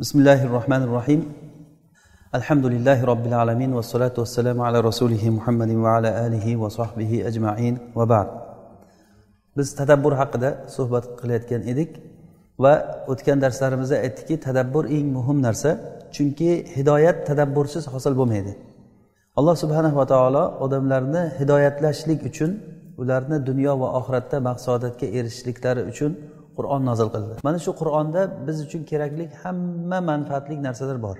بسم الله الرحمن الرحيم الحمد لله رب العالمين والصلاة والسلام على رسوله محمد وعلى آله وصحبه أجمعين وبعد biz tadabbur haqida suhbat qilayotgan edik va o'tgan darslarimizda aytdikki tadabbur eng muhim narsa chunki hidoyat tadabbursiz hosil bo'lmaydi alloh subhanahu va taolo odamlarni hidoyatlashlik uchun ularni dunyo va oxiratda maqsadotga erishishliklari uchun qur'on nozil qildi. Mana shu qur'onda biz uchun kerakli hamma manfaatli narsalar bor.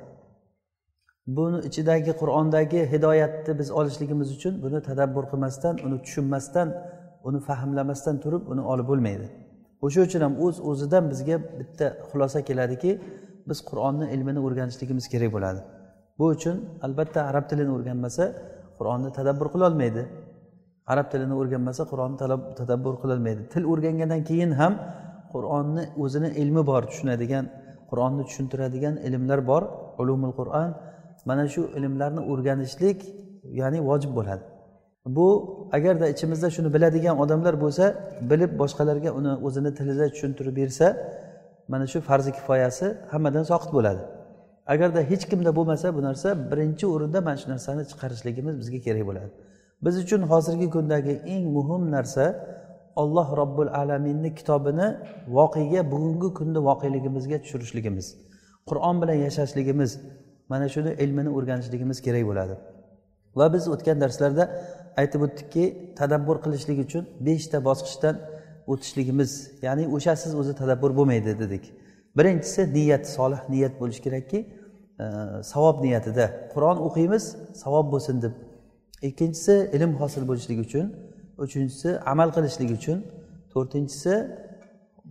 Buni ichidagi qur'ondagi hidoyatni biz olishligimiz uchun buni tadabbur qilmasdan uni tushunmasdan uni fahmlamasdan turib uni olib bo'lmaydi. O'sha uchun ham o'z o'zidan bizga bitta xulosa keladiki biz qur'onni ilmini o'rganishligimiz kerak bo'ladi. Bu uchun albatta arab tilini o'rganmasa qur'onni tadabbur qilolmaydi arab tilini o'rganmasa qur'onni tadabbur qilolmaydi til o'rgangandan keyin ham qur'onni o'zini ilmi bor tushunadigan qur'onni tushuntiradigan ilmlar bor ulumul qur'on mana shu ilmlarni o'rganishlik ya'ni vojib bo'ladi. Bu agarda ichimizda shuni biladigan odamlar bo'lsa bilib boshqalarga uni o'zini tilida tushuntirib bersa mana shu farzi kifoyasi hammadan soqit bo'ladi. Agarda hech kimda bo'lmasa bu narsa birinchi o'rinda mana shu narsani chiqarishligimiz bizga kerak bo'ladi. Biz uchun hozirgi kundagi eng muhim narsa olloh robbil alaminni kitobini voqega bugungi kunni voqeligimizga tushirishligimiz qur'on bilan yashashligimiz mana shuni ilmini o'rganishligimiz kerak bo'ladi. Va biz o'tgan darslarda aytib o'tdikki tadabbur qilishlik uchun beshta bosqichdan o'tishligimiz ya'ni o'shasiz o'zi tadabbur bo'lmaydi dedik. Birinchisi niyat solih niyat bo'lishi kerakki e, savob niyatida qur'on o'qiymiz savob bo'lsin deb. Ikkinchisi ilm hosil bo'lishligi uchun uchinchisi amal qilishlik uchun. To'rtinchisi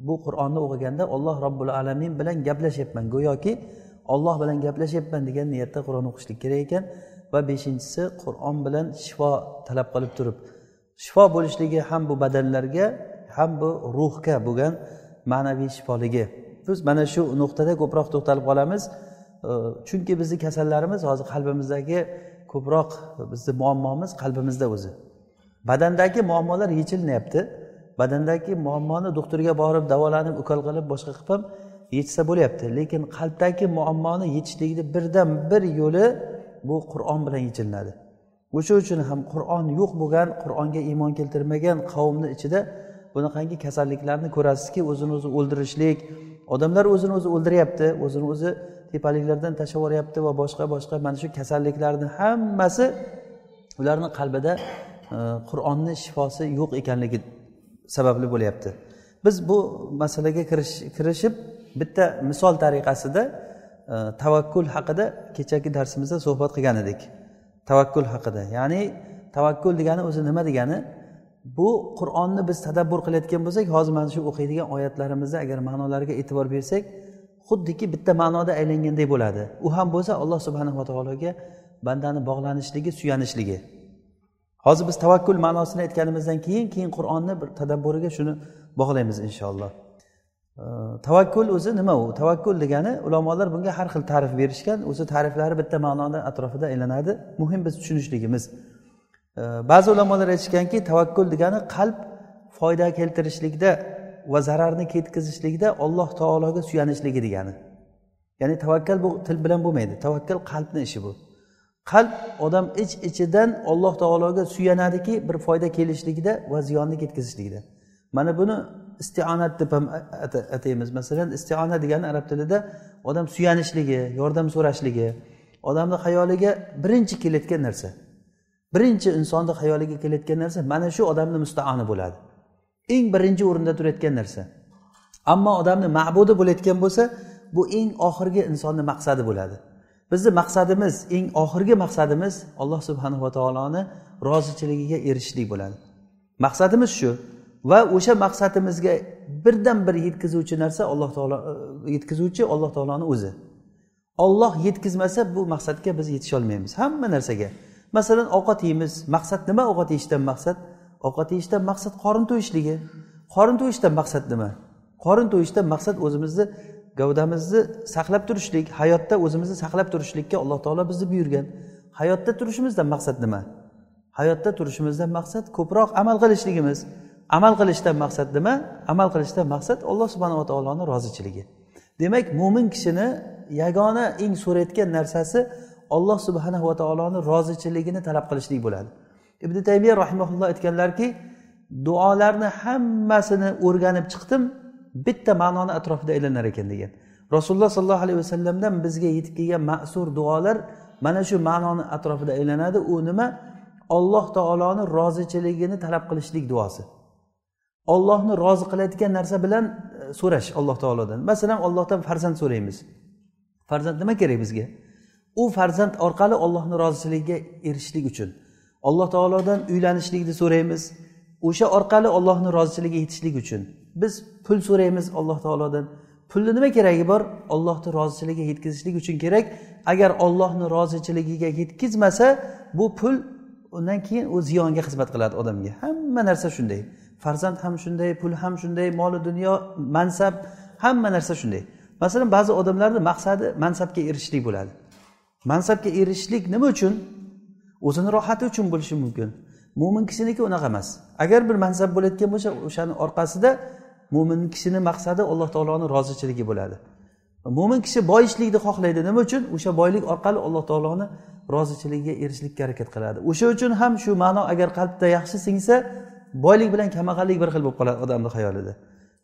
bu qur'onni o'qiganda olloh robbil alamin bilan gaplashyapman. Go'yoki olloh bilan gaplashyapman degan niyatda qur'on o'qishlik kerak ekan. Va beshinchisi qur'on bilan shifo talab qilib turib. Shifo bo'lishligi ham bu badanlarga ham bu ruhga bo'lgan ma'naviy shifoligi. Biz mana shu nuqtada ko'proq to'xtalib qolamiz. Chunki bizni kasallarimiz hozir qalbimizdagi ko'proq bizni muammomiz qalbimizda o'zi. Badandagi muammolar yechilmayapti badandagi muammoni doktorga borib davolanib ukol qilib boshqa qilib ham yechsa bo'lyapti. Lekin qalbdagi muammoni yechishlikni birdan bir yo'li bu qur'on bilan yechilinadi. O'sha uchun ham qur'on yo'q bo'lgan qur'onga iymon keltirmagan qavmni ichida bunaqangi kasalliklarni ko'rasizki o'zini o'zi o'ldirishlik. Odamlar o'zini o'zi o'ldiryapti o'zini o'zi tepaliklardan tashlab yuboryapti va boshqa boshqa mana shu kasalliklarni hammasi ularni qalbida qur'onni shifosi yo'q ekanligi sababli bo'lyapti. Biz bu masalaga kirishib bitta misol tariqasida e, tavakkul haqida kechagi darsimizda suhbat qilgan edik. Tavakkul haqida. Ya'ni tavakkul degani o'zi nima degani? Bu qur'onni biz tadabbur qilayotgan bo'lsak hozir mana shu o'qiydigan oyatlarimizni agar ma'nolariga e'tibor bersak xuddiki bitta ma'noda aylanganday bo'ladi. U ham bo'lsa alloh subhanava taologa bandani bog'lanishligi suyanishligi. Hozir biz tavakkul ma'nosini aytganimizdan keyin keyin qur'onni bir tadabburiga shuni bog'laymiz inshaalloh. Tavakkul o'zi nima u? Tavakkul degani ulamolar bunga har xil ta'rif berishgan o'zi ta'riflari bitta ma'noni atrofida aylanadi. Muhim biz tushunishligimiz. Ba'zi ulamolar aytishganki tavakkul degani qalb foyda keltirishlikda va zararni ketkazishlikda alloh taologa suyanishligi degani. Ya'ni tavakkal bu til bilan bo'lmaydi. Tavakkal qalbni ishi bu. Qalb odam ich iç ichidan olloh taologa suyanadiki bir foyda kelishligida va ziyonni ketkazishligida. Mana buni istionat deb ham ataymiz. Masalan istiona degani arab tilida odam suyanishligi yordam so'rashligi. Odamni xayoliga birinchi kelayotgan narsa birinchi insonni xayoliga kelayotgan narsa mana shu odamni mustaoni bo'ladi. Eng birinchi o'rinda turayotgan narsa. Ammo odamni ma'budi bo'layotgan bo'lsa bu eng oxirgi insonni maqsadi bo'ladi. Bizni maqsadimiz eng oxirgi maqsadimiz alloh subhanava taoloni rozichiligiga erishishlik bo'ladi. Maqsadimiz shu va o'sha maqsadimizga birdan bir yetkazuvchi narsa alloh taolo e, yetkazuvchi alloh taoloni o'zi. Olloh yetkazmasa bu maqsadga biz yetisholmaymiz hamma narsaga. Masalan ovqat yeymiz. Maqsad nima? Ovqat yeyishdan maqsad? Ovqat yeyishdan maqsad qorin to'yishligi. Qorin to'yishdan maqsad nima? Qorin to'yishdan maqsad o'zimizni gavdamizni saqlab turishlik hayotda o'zimizni saqlab turishlikka alloh taolo bizni buyurgan. Hayotda turishimizdan maqsad nima? Hayotda turishimizdan maqsad ko'proq amal qilishligimiz. Amal qilishdan maqsad nima? Amal qilishdan maqsad alloh subhanava taoloni rozichiligi. Demak mo'min kishini yagona eng so'rayotgan narsasi olloh subhanahu va taoloni rozichiligini talab qilishlik bo'ladi. Ibn taymiya rahimaulloh aytganlarki duolarni hammasini o'rganib chiqdim. Bitta ma'noni atrofida aylanar ekan degan. Rasululloh sollallohu alayhi vasallamdan bizga yetib kelgan ma'sur duolar mana shu ma'noni atrofida aylanadi. U nima? Olloh taoloni rozichiligini talab qilishlik duosi. Ollohni rozi qiladigan narsa bilan e, so'rash alloh taolodan. Masalan ollohdan farzand so'raymiz. Farzand nima kerak bizga? U farzand orqali ollohni roziligiga erishishlik uchun. Alloh taolodan uylanishlikni so'raymiz. O'sha orqali ollohni roziligiga yetishlik uchun. Biz pul so'raymiz alloh taolodan. Pulni nima keragi bor? Ollohni rozichiligiga yetkazishlik uchun kerak. Agar ollohni rozichiligiga yetkazmasa bu pul undan keyin u ziyonga xizmat qiladi odamga. Hamma narsa shunday. Farzand ham shunday pul ham shunday moli dunyo mansab hamma narsa shunday. Masalan ba'zi odamlarni maqsadi mansabga erishishlik bo'ladi. Mansabga erishishlik nima uchun? O'zini rohati uchun bo'lishi mumkin. Mo'min kishiniki unaqa emas. Agar bir mansab bo'layotgan bo'lsa o'shani orqasida mo'min kishini maqsadi alloh taoloni rozichiligi bo'ladi. Mo'min kishi boyishlikni xohlaydi. Nima uchun? O'sha boylik orqali alloh taoloni rozichiligiga erishishlikka harakat qiladi. O'sha uchun ham shu ma'no agar qalbda yaxshi singsa boylik bilan kambag'allik bir xil bo'lib qoladi odamni xayolida.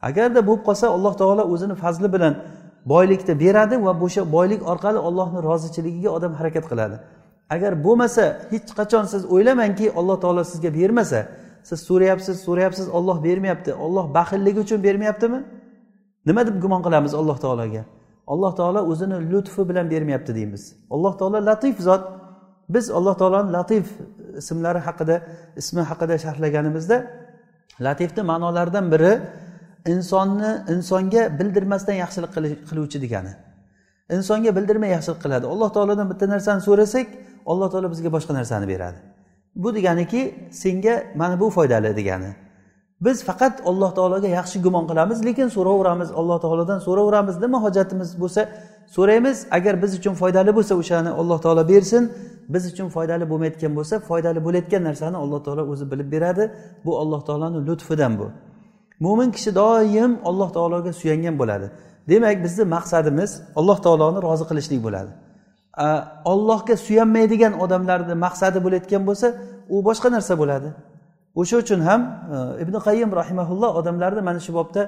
Agarda bo'lib qolsa alloh taolo o'zini fazli bilan boylikni beradi va o'sha boylik orqali ollohni rozichiligiga odam harakat qiladi. Agar bo'lmasa hech qachon siz o'ylamangki alloh taolo sizga bermasa siz so'rayapsiz so'rayapsiz olloh bermayapti olloh baxilligi uchun bermayaptimi? Nima deb gumon qilamiz alloh taologa alloh taolo o'zini lutfi bilan bermayapti deymiz. Alloh taolo latif zot. Biz alloh taoloni latif ismlari haqida ismi haqida sharhlaganimizda latifni ma'nolaridan biri insonni insonga bildirmasdan yaxshilik qiluvchi degani. Insonga bildirmay yaxshilik qiladi. Alloh taolodan bitta narsani so'rasak alloh taolo bizga boshqa narsani beradi. Bu deganiki senga mana bu foydali degani. Biz faqat alloh taologa yaxshi gumon qilamiz lekin so'raveramiz alloh taolodan so'raveramiz nima hojatimiz bo'lsa so'raymiz. Agar biz uchun foydali bo'lsa o'shani alloh taolo bersin. Biz uchun foydali bo'lmayotgan bo'lsa foydali bo'layotgan narsani alloh taolo o'zi bilib beradi. Bu alloh taoloni lutfidan bu. Mo'min kishi doim alloh taologa suyangan bo'ladi. Demak bizni maqsadimiz alloh taoloni rozi qilishlik bo'ladi. Ollohga suyanmaydigan odamlarni maqsadi bo'layotgan bo'lsa u boshqa narsa bo'ladi. O'sha uchun ham e, ibn qayim rahimaulloh odamlarni mana shu bobda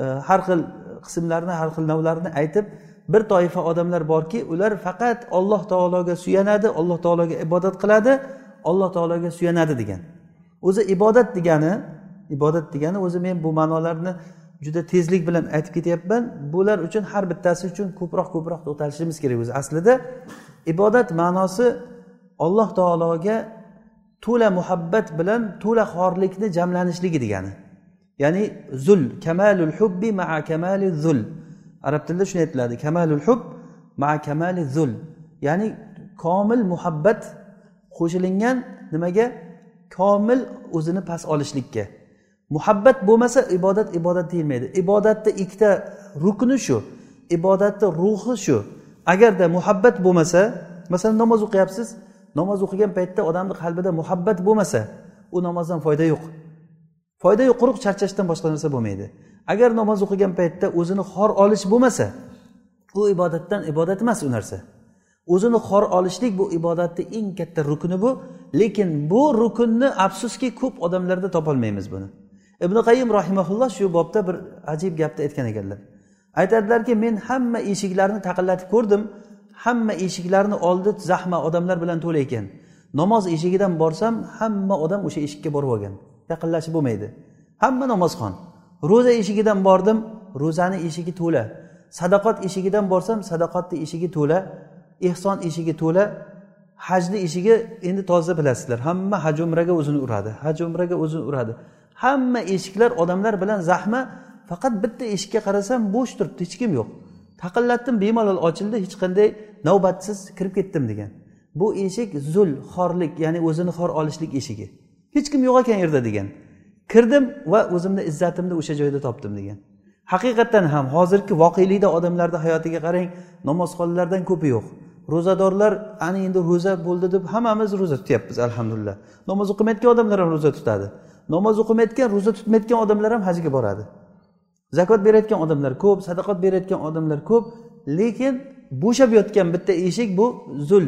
e, har xil qismlarini har xil navlarini aytib bir toifa odamlar borki ular faqat olloh taologa suyanadi alloh taologa ibodat qiladi alloh taologa suyanadi degan. O'zi ibodat degani ibodat degani o'zi men bu ma'nolarni juda tezlik bilan aytib ketyapman. Bular uchun har bittasi uchun ko'proq ko'proq to'xtalishimiz kerak o'zi. Aslida ibodat ma'nosi alloh taologa to'la muhabbat bilan to'la xorlikni jamlanishligi degani. Ya'ni zul kamalul hubbi maa kamali zul. Arab tilida shunday aytiladi. Kamalul hub maa kamali zul. Ya'ni komil muhabbat qo'shilingan nimaga? Komil o'zini past olishlikka. Muhabbat bo'lmasa ibodat ibodat deyilmaydi. Ibodatni ikkita rukni shu. Ibodatni ruhi shu. Agarda muhabbat bo'lmasa masalan namoz o'qiyapsiz namoz o'qigan paytda odamni qalbida muhabbat bo'lmasa u namozdan foyda yo'q. Foyda yo'q quruq charchashdan boshqa narsa bo'lmaydi. Agar namoz o'qigan paytda o'zini xor olish bo'lmasa u ibodatdan ibodat emas u narsa. O'zini xor olishlik bu ibodatni eng katta rukni bu lekin bu rukunni afsuski ko'p odamlarda topolmaymiz buni. Ibn qayim rahimaulloh shu bobda bir ajib gapni aytgan ekanlar. Aytadilarki men hamma eshiklarni taqillatib ko'rdim. Hamma eshiklarni oldi zahma odamlar bilan to'la ekan. Namoz eshigidan borsam hamma odam o'sha eshikka borib olgan. Yaqinlashib bo'lmaydi. Hamma namozxon. Ro'za eshigidan bordim ro'zani eshigi to'la. Sadaqot eshigidan borsam sadaqotni eshigi to'la. Ehson eshigi to'la. Hajni eshigi endi toza bilasizlar. Hamma haj umraga o'zini uradi. Haj umraga o'zini uradi. Hamma eshiklar odamlar bilan zahma. Faqat bitta eshikka qarasam bo'sh turibdi hech kim yo'q. Taqillatdim bemalol ochildi hech qanday navbatsiz kirib ketdim degan. Bu eshik zul xorlik ya'ni o'zini xor olishlik eshigi. Hech kim yo'q ekan yerda degan. Kirdim va o'zimni izzatimni o'sha joyda topdim degan. Haqiqatdan ham hozirgi voqelikda odamlarni hayotiga qarang namozxonlardan ko'pi yo'q. Ro'zadorlar ana endi ro'za bo'ldi deb hammamiz ro'za tutyapmiz alhamdulillah. Namoz o'qimayotgan odamlar ham ro'za tutadi. Namoz o'qimayotgan ro'za tutmayotgan odamlar ham hajga boradi. Zakot berayotgan odamlar ko'p sadaqat berayotgan odamlar ko'p lekin bo'shab yotgan bitta eshik bu zul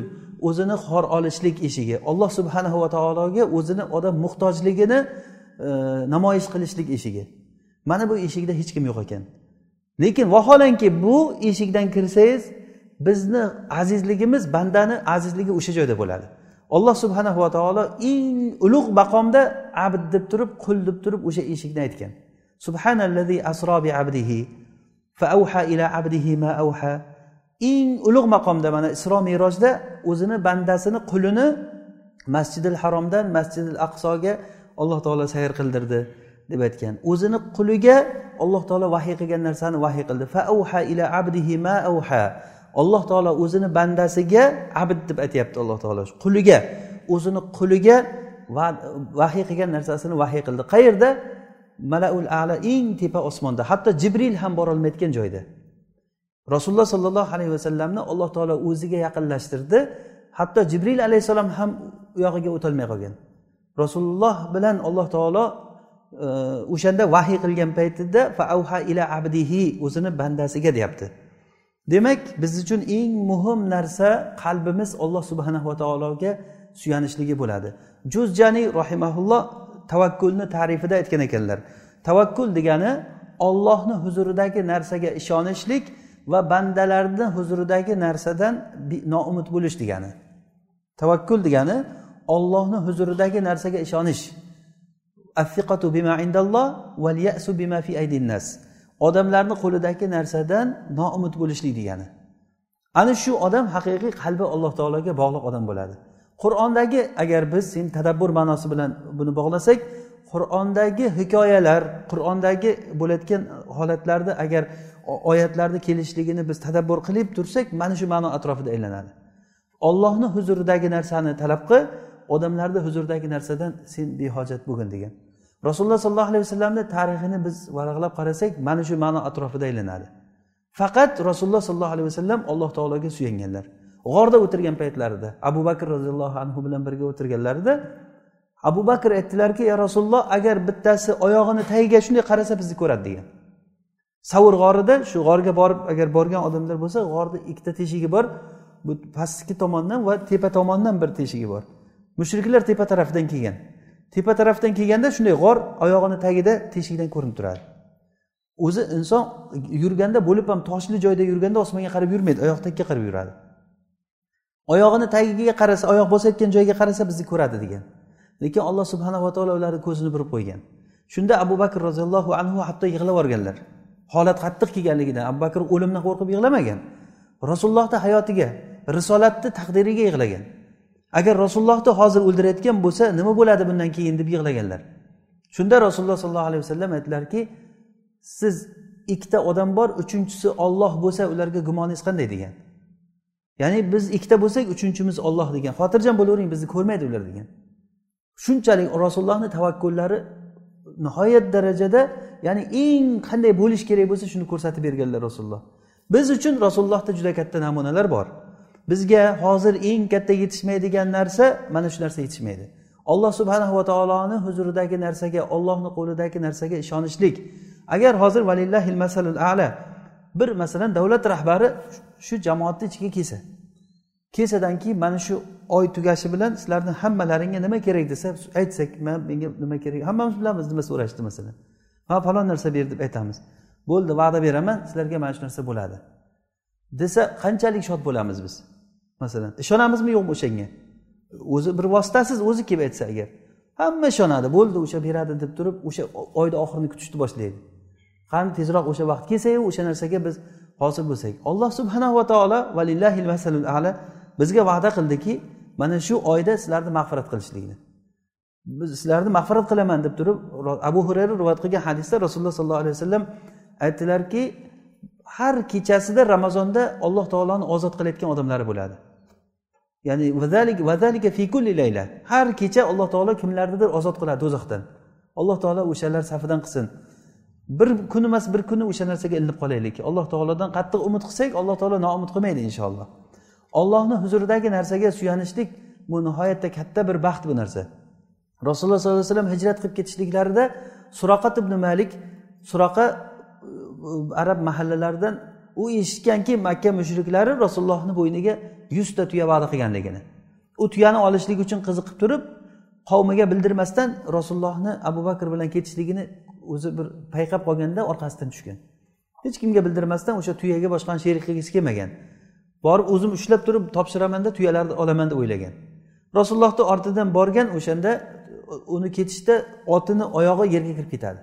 o'zini xor olishlik eshigi. Alloh subhanahu va taologa o'zini odam muhtojligini e, namoyish qilishlik eshigi. Mana bu eshikda hech kim yo'q ekan. Lekin vaholanki bu eshikdan kirsangiz bizni azizligimiz bandani azizligi o'sha joyda bo'ladi. Alloh subhanahu va taolo eng ulug' maqomda abd deb turib qul deb turib o'sha eshikni aytgan. Subhanallazi asro bi abdihi fa avha ila abdihi ma avha eng ulug' maqomda mana isro merojda o'zini bandasini qulini masjidil haromdan masjidil aqsoga alloh taolo sayr qildirdi deb aytgan. O'zini quliga alloh taolo vahiy qilgan narsani vahiy qildi. Fa avha ila abdihi ma avha alloh taolo o'zini bandasiga abd deb aytyapti alloh taolo. Quliga o'zini quliga vahiy qilgan narsasini vahiy qildi. Qayerda? Malaul ala eng tepa osmonda. Hatto jibril ham borolmayotgan joyda. Rasululloh sollallohu alayhi vasallamni alloh taolo o'ziga yaqinlashtirdi. Hatto jibril alayhissalom ham u yog'iga o'tolmay qolgan. Rasululloh bilan alloh taolo e, o'shanda vahiy qilgan paytida faavha ila abdihi o'zini bandasiga deyapti. Demak biz uchun eng muhim narsa qalbimiz alloh subhanava taologa suyanishligi bo'ladi. Juzjaniy rahimaulloh tavakkulni ta'rifida aytgan ekanlar. Tavakkul degani ollohni huzuridagi narsaga ishonishlik va bandalarni huzuridagi narsadan noumid bo'lish degani. Tavakkul degani ollohni huzuridagi narsaga ishonish. Bima indalloh val yasu bima fi aydin nas. Odamlarni qo'lidagi narsadan noumid bo'lishlik degani. Ana shu odam haqiqiy qalbi alloh taologa bog'liq odam bo'ladi. Qur'ondagi agar biz sen tadabbur ma'nosi bilan buni bog'lasak qur'ondagi hikoyalar qur'ondagi bo'layotgan holatlarni agar oyatlarni kelishligini biz tadabbur qilib tursak mana shu ma'no atrofida aylanadi. Ollohni huzuridagi narsani talab qil odamlarni huzuridagi narsadan sen behojat bo'lgin degan. Rasululloh sollallohu alayhi vasallamni tarixini biz varaqlab qarasak mana shu ma'no atrofida aylanadi. Faqat rasululloh sollallohu alayhi vasallam alloh taologa suyanganlar. G'orda o'tirgan paytlarida abu bakr roziyallohu anhu bilan birga o'tirganlarida abu bakr aytdilarki ya rasululloh agar bittasi oyog'ini tagiga shunday qarasa bizni ko'radi degan. Savur g'orida shu g'orga borib agar borgan odamlar bo'lsa g'orni ikkita teshigi bor bu pastki tomondan va tepa tomondan bir teshigi bor. Mushriklar tepa tarafidan kelgan. Tepa tarafdan kelganda shunday g'or oyog'ini tagida teshikdan ko'rinib turadi. O'zi inson yurganda bo'lib ham toshli joyda yurganda osmonga qarab yurmaydi oyoq tagga qarab yuradi. Oyog'ini tagiga qarasa oyoq bosayotgan joyga qarasa bizni ko'radi degan. Lekin alloh subhanava taolo ularni ko'zini burib qo'ygan. Shunda abu bakr roziyallohu anhu hatto yig'lab yuborganlar. Holat qattiq kelganligidan abu bakr o'limdan qo'rqib yig'lamagan. Rasulullohni hayotiga risolatni taqdiriga yig'lagan. Agar rasulullohni hozir o'ldirayotgan bo'lsa nima bo'ladi bundan keyin deb yig'laganlar. Shunda rasululloh sollallohu alayhi vasallam aytdilarki siz ikkita odam bor uchinchisi olloh bo'lsa ularga gumoningiz qanday? degan. Ya'ni biz ikkita bo'lsak uchinchimiz olloh degan. Xotirjam bo'lavering bizni ko'rmaydi ular degan. Shunchalik rasulullohni tavakkullari nihoyat darajada ya'ni eng qanday bo'lish kerak bo'lsa shuni ko'rsatib berganlar rasululloh. Biz uchun rasulullohda juda katta namunalar bor. Bizga hozir eng katta yetishmaydigan narsa mana shu narsa yetishmaydi. Alloh subhanahu va taoloni huzuridagi narsaga ollohni qo'lidagi narsaga ishonishlik. Agar hozir valillahil masalul ala bir masalan davlat rahbari shu jamoatni ichiga kelsa kelsadan keyin mana shu oy tugashi bilan sizlarni hammalaringga nima kerak desa aytsak man menga nima kerak? Hammamiz bilamiz nima so'rashdi masalan. Ha falon narsa ber deb aytamiz. Bo'ldi va'da beraman sizlarga mana shu narsa bo'ladi. desa qanchalik shod bo'lamiz biz? Masalan ishonamizmi yo'qmi o'shanga? O'zi bir vositasiz o'zi kelib aytsa agar hamma ishonadi bo'ldi o'sha beradi deb turib o'sha oyni oxirini kutishni boshlaydi. Qani tezroq o'sha vaqt kelsayu o'sha narsaga biz hosil bo'lsak. Alloh subhanahu va taolo valillahi masalul ala bizga va'da qildiki mana shu oyda sizlarni mag'firat qilishlikni. Biz sizlarni mag'firat qilaman deb turib abu hurayra rivoyat qilgan hadisda rasululloh sollallohu alayhi vasallam aytdilarki har kechasida ramazonda alloh taoloni ozod qilayotgan odamlari bo'ladi. Ya'ni fi kulli layla. Har kecha alloh taolo kimlarnidir ozod qiladi do'zaxdan. Alloh taolo o'shalar safidan qilsin. Bir kun emas bir kuni o'sha narsaga ilinib qolaylik. Alloh taolodan qattiq umid qilsak alloh taolo noumid qilmaydi inshaalloh. Ollohni huzuridagi narsaga suyanishlik bu nihoyatda katta bir baxt bu narsa. Rasululloh sollallohu alayhi vasallam hijrat qilib ketishliklarida suroqat ibn malik suroqa uh, arab mahallalaridan u eshitganki makka mushriklari rasulullohni bo'yniga yuzta tuya va'da qilganligini u tuyani olishlik uchun qiziqib turib qavmiga bildirmasdan rasulullohni abu bakr bilan ketishligini o'zi bir payqab qolganda orqasidan tushgan. Hech kimga bildirmasdan o'sha tuyaga boshqani sherik qilgisi kelmagan. Borib o'zim ushlab turib topshiramanda tuyalarni olaman deb o'ylagan. Rasulullohni ortidan borgan o'shanda uni ketishda otini oyog'i yerga kirib ketadi.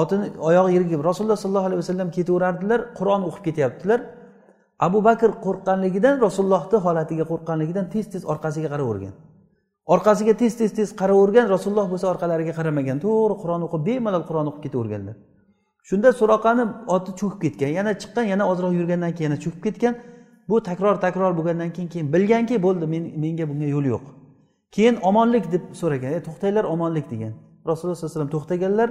Otini oyog'i yerga rasululloh sollallohu alayhi vasallam ketaverardilar qur'on o'qib ketyaptilar. Abu bakr qo'rqqanligidan rasulullohni holatiga qo'rqqanligidan tez tez orqasiga qaravergan orqasiga tez tez tez qaravergan rasululloh bo'lsa orqalariga qaramagan. To'g'ri qur'on o'qib bemalol qur'on o'qib ketaverganlar. Shunda suroqani oti cho'kib ketgan yana chiqqan yana ozroq yurgandan keyin yana cho'kib ketgan. Bu takror takror bo'lgandan keyin keyin bilganki bo'ldi men menga bunga yo'l yo'q. Keyin omonlik deb so'ragan e to'xtanglar omonlik degan. Rasululloh sallallohu alayhi vasallam to'xtaganlar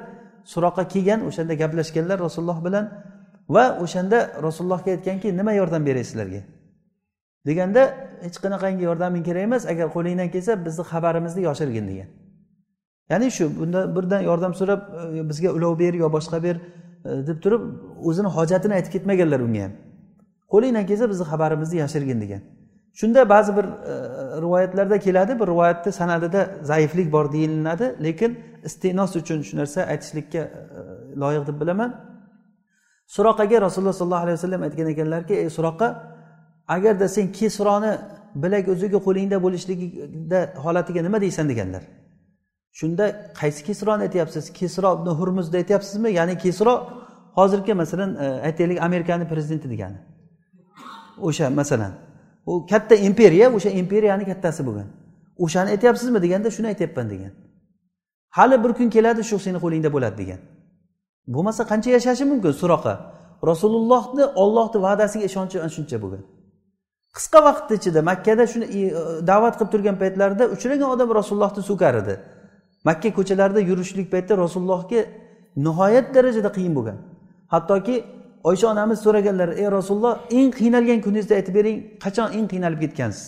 suroqqa kelgan o'shanda gaplashganlar rasululloh bilan va o'shanda rasulullohga aytganki nima yordam beray sizlarga deganda hech qanaqangi yordaming kerak emas agar qo'lingdan kelsa bizni xabarimizni yoshirgin degan. Ya'ni shu bunda birdan yordam so'rab bizga ulov ber yo boshqa ber e, deb turib o'zini hojatini aytib ketmaganlar unga ham. Qo'lingdan kelsa bizni xabarimizni yashirgin degan. Shunda ba'zi bir e, rivoyatlarda keladi bir rivoyatni san'atida zaiflik bor deyiladi lekin istenos uchun shu narsa aytishlikka e, loyiq deb bilaman. Suroqaga rasululloh sollallohu alayhi vasallam aytgan ekanlarki ey suroqqa agarda sen kesroni bilak uzugi qo'lingda bo'lishligida holatiga nima deysan deganlar. Shunda qaysi kesroni aytyapsiz? Kesro ibn hurmuzni aytyapsizmi? Ya'ni kesro hozirgi masalan e, aytaylik amerikani prezidenti degani. O'sha masalan u katta imperiya o'sha imperiyani kattasi bo'lgan. O'shani aytyapsizmi deganda shuni aytyapman degan. Hali bir kun keladi shu seni qo'lingda bo'ladi degan. Bo'lmasa qancha yashashi mumkin? Suroqa. Rasulullohni ollohni va'dasiga ishonchi shuncha bo'lgan. Qisqa vaqtni ichida makkada shuni e, da'vat qilib turgan paytlarida uchragan odam rasulullohni so'kar edi makka ko'chalarida yurishlik paytda rasulullohga nihoyat darajada qiyin bo'lgan. Hattoki oysha onamiz so'raganlar ey rasululloh eng qiynalgan kuningizni aytib bering qachon eng qiynalib ketgansiz?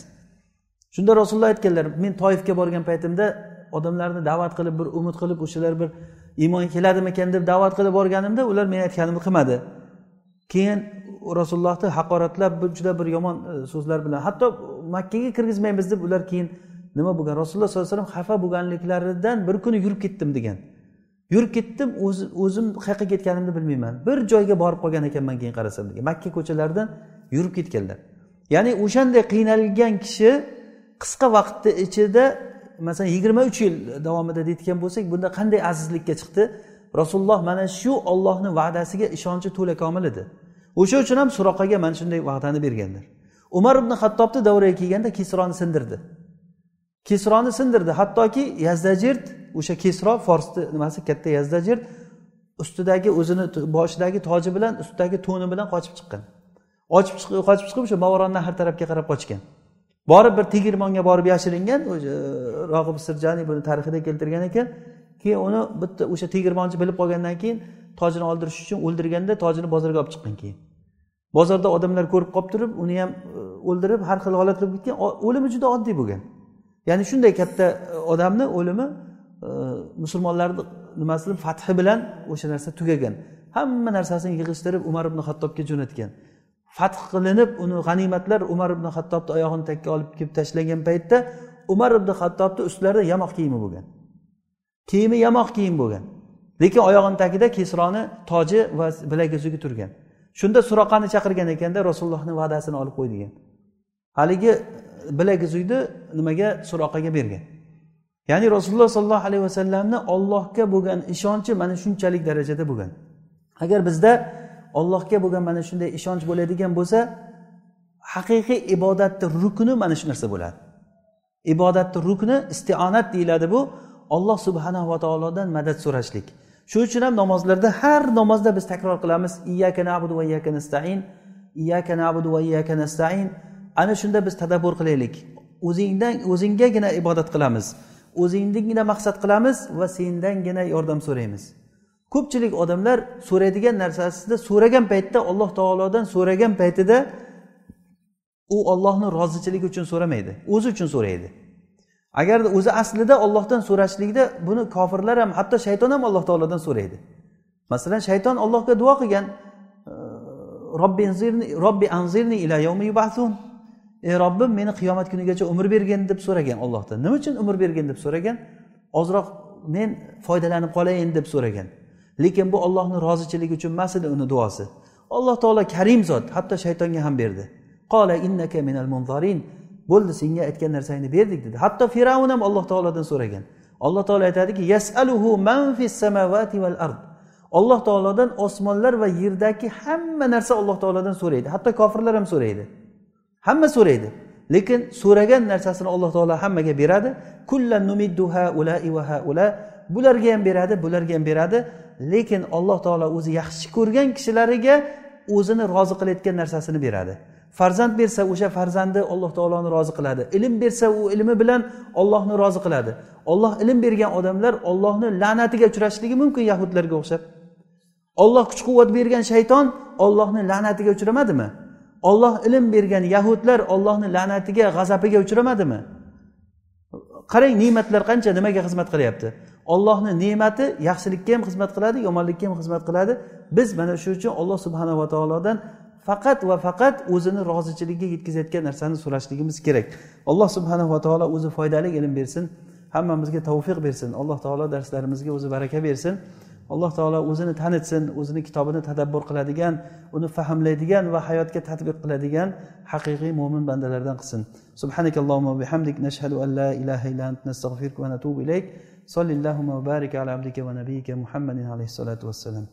Shunda rasululloh aytganlar men toifga borgan paytimda odamlarni da'vat qilib bir umid qilib o'shalar bir iymon keladimikan deb da'vat qilib borganimda ular men aytganimni qilmadi. Keyin rasulullohni haqoratlab juda bir yomon e, so'zlar bilan. Hatto makkaga kirgizmaymiz deb ular keyin nima bo'lgan? Rasululloh sollallohu alayhi vasallam xafa bo'lganliklaridan bir kuni yurib ketdim degan. Yurib ketdim o'zim qayerga ketganimni bilmayman. Bir joyga borib qolgan ekanman keyin qarasam degan. Makka ko'chalaridan yurib ketganlar. Ya'ni o'shanday qiynalgan kishi qisqa vaqtni ichida masalan yigirma uch yil davomida deydigan bo'lsak bunda qanday azizlikka chiqdi? Rasululloh mana shu ollohni va'dasiga ishonchi to'la komil edi. O'sha uchun ham suroqaga mana shunday va'dani berganlar. Umar ibn hattobni davriga kelganda kesroni sindirdi. Kesroni sindirdi. Hattoki yazdajirt o'sha kesro forsni nimasi katta yazdajirt ustidagi o'zini boshidagi toji bilan ustidagi to'ni bilan qochib chiqqan. Ochib chiqib qochib chiqib o'sha mavoronni har tarafga qarab qochgan. Borib bir tegirmonga borib yashiringan e, rog'ib sirjaniy buni tarixida keltirgan ekan keyin uni bitta o'sha tegirmonchi bilib qolgandan keyin tojini oldirish uchun o'ldirganda tojini bozorga olib chiqqan keyin. Bozorda odamlar ko'rib qolib turib uni ham e, o'ldirib har xil holat qilib ketgan o'limi juda oddiy bo'lgan. Ya'ni shunday katta e, odamni o'limi e, musulmonlarni nimasini fathi bilan o'sha narsa tugagan. Hamma narsasini yig'ishtirib umar ibn hattobga jo'natgan. Fath qilinib uni g'animatlar umar ibn hattobni oyog'ini takka olib kelib tashlagan paytda umar ibn hattobni ustlarida yamoq kiyimi bo'lgan. Kiyimi yamoq kiyim bo'lgan. Lekin oyog'ini tagida kesroni toji va bilaguzugi turgan. Shunda suroqani chaqirgan ekanda rasulullohni va'dasini olib qo'y degan. Haligi bilaguzukni nimaga suroqaga bergan? Ya'ni rasululloh sollallohu alayhi vasallamni ollohga bo'lgan ishonchi mana shunchalik darajada bo'lgan. Agar bizda ollohga bo'lgan mana shunday ishonch bo'ladigan bo'lsa haqiqiy ibodatni rukni mana shu narsa bo'ladi. Ibodatni rukni istionat deyiladi bu. Olloh subhanahu va taolodan madad so'rashlik. Shuning uchun ham namozlarda har namozda biz takror qilamiz iyyaka nabudu va iyyaka nastain iyyaka nabudu va iyyaka nastain ana shunda biz tadabbur qilaylik. O'zingdan o'zinggagina ibodat qilamiz. O'zingnigina maqsad qilamiz va sendangina yordam so'raymiz. Ko'pchilik odamlar so'raydigan narsasida so'ragan paytda alloh taolodan so'ragan paytida u ollohni rozichiligi uchun so'ramaydi o'zi uchun so'raydi. Agarda o'zi aslida ollohdan so'rashlikda buni kofirlar ham hatto shayton ham alloh taolodan so'raydi. Masalan shayton allohga duo qilgan robbi robbi anzirni ila yawmi yubasun ey robbim meni qiyomat kunigacha umr bergin deb so'ragan ollohdan nima uchun umr bergin? deb so'ragan. Ozroq men foydalanib qolayin deb so'ragan. Lekin bu ollohni rozichiligi uchun emas edi uni duosi. Alloh taolo karim zot hatto shaytonga ham berdi. Qola innaka minal munzarin bo'ldi senga aytgan narsangni berdik dedi. Hatto fir'avn ham alloh taolodan so'ragan. Alloh taolo aytadiki yasaluhu man fis samavati val ard. Alloh taolodan osmonlar va yerdagi hamma narsa alloh taolodan so'raydi. Hatto kofirlar ham so'raydi. Hamma so'raydi. Lekin so'ragan narsasini alloh taolo hammaga beradi. Kullan numiddu haulai va haula. Bularga ham beradi bularga ham beradi. Lekin alloh taolo o'zi yaxshi ko'rgan kishilariga o'zini rozi qilayotgan narsasini beradi. Farzand bersa o'sha farzandi alloh taoloni rozi qiladi. Ilm bersa u ilmi bilan ollohni rozi qiladi. Olloh ilm bergan odamlar ollohni la'natiga uchrashligi mumkin yahudlarga o'xshab. Olloh kuch quvvat bergan shayton ollohni la'natiga uchramadimi? Olloh ilm bergan yahudlar ollohni la'natiga g'azabiga uchramadimi? Qarang ne'matlar qancha nimaga xizmat qilyapti? Ollohni ne'mati yaxshilikka ham xizmat qiladi yomonlikka ham xizmat qiladi. Biz mana shu uchun olloh subhanava taolodan faqat va faqat o'zini rozichiligiga yetkazayotgan narsani so'rashligimiz kerak. Alloh subhanava taolo o'zi foydali ilm bersin hammamizga tavfiq bersin alloh taolo darslarimizga o'zi baraka bersin alloh taolo o'zini tanitsin o'zini kitobini tadabbur qiladigan uni fahmlaydigan va hayotga tadbiq qiladigan haqiqiy mo'min bandalardan qilsin. Subhanakallohumma bihamdik nashhadu an la ilaha illa ant nastag'firuka va natubu ilayk. Sollallohu va baraka ala abdika va nabiyika muhammadin alayhi salatu vassalam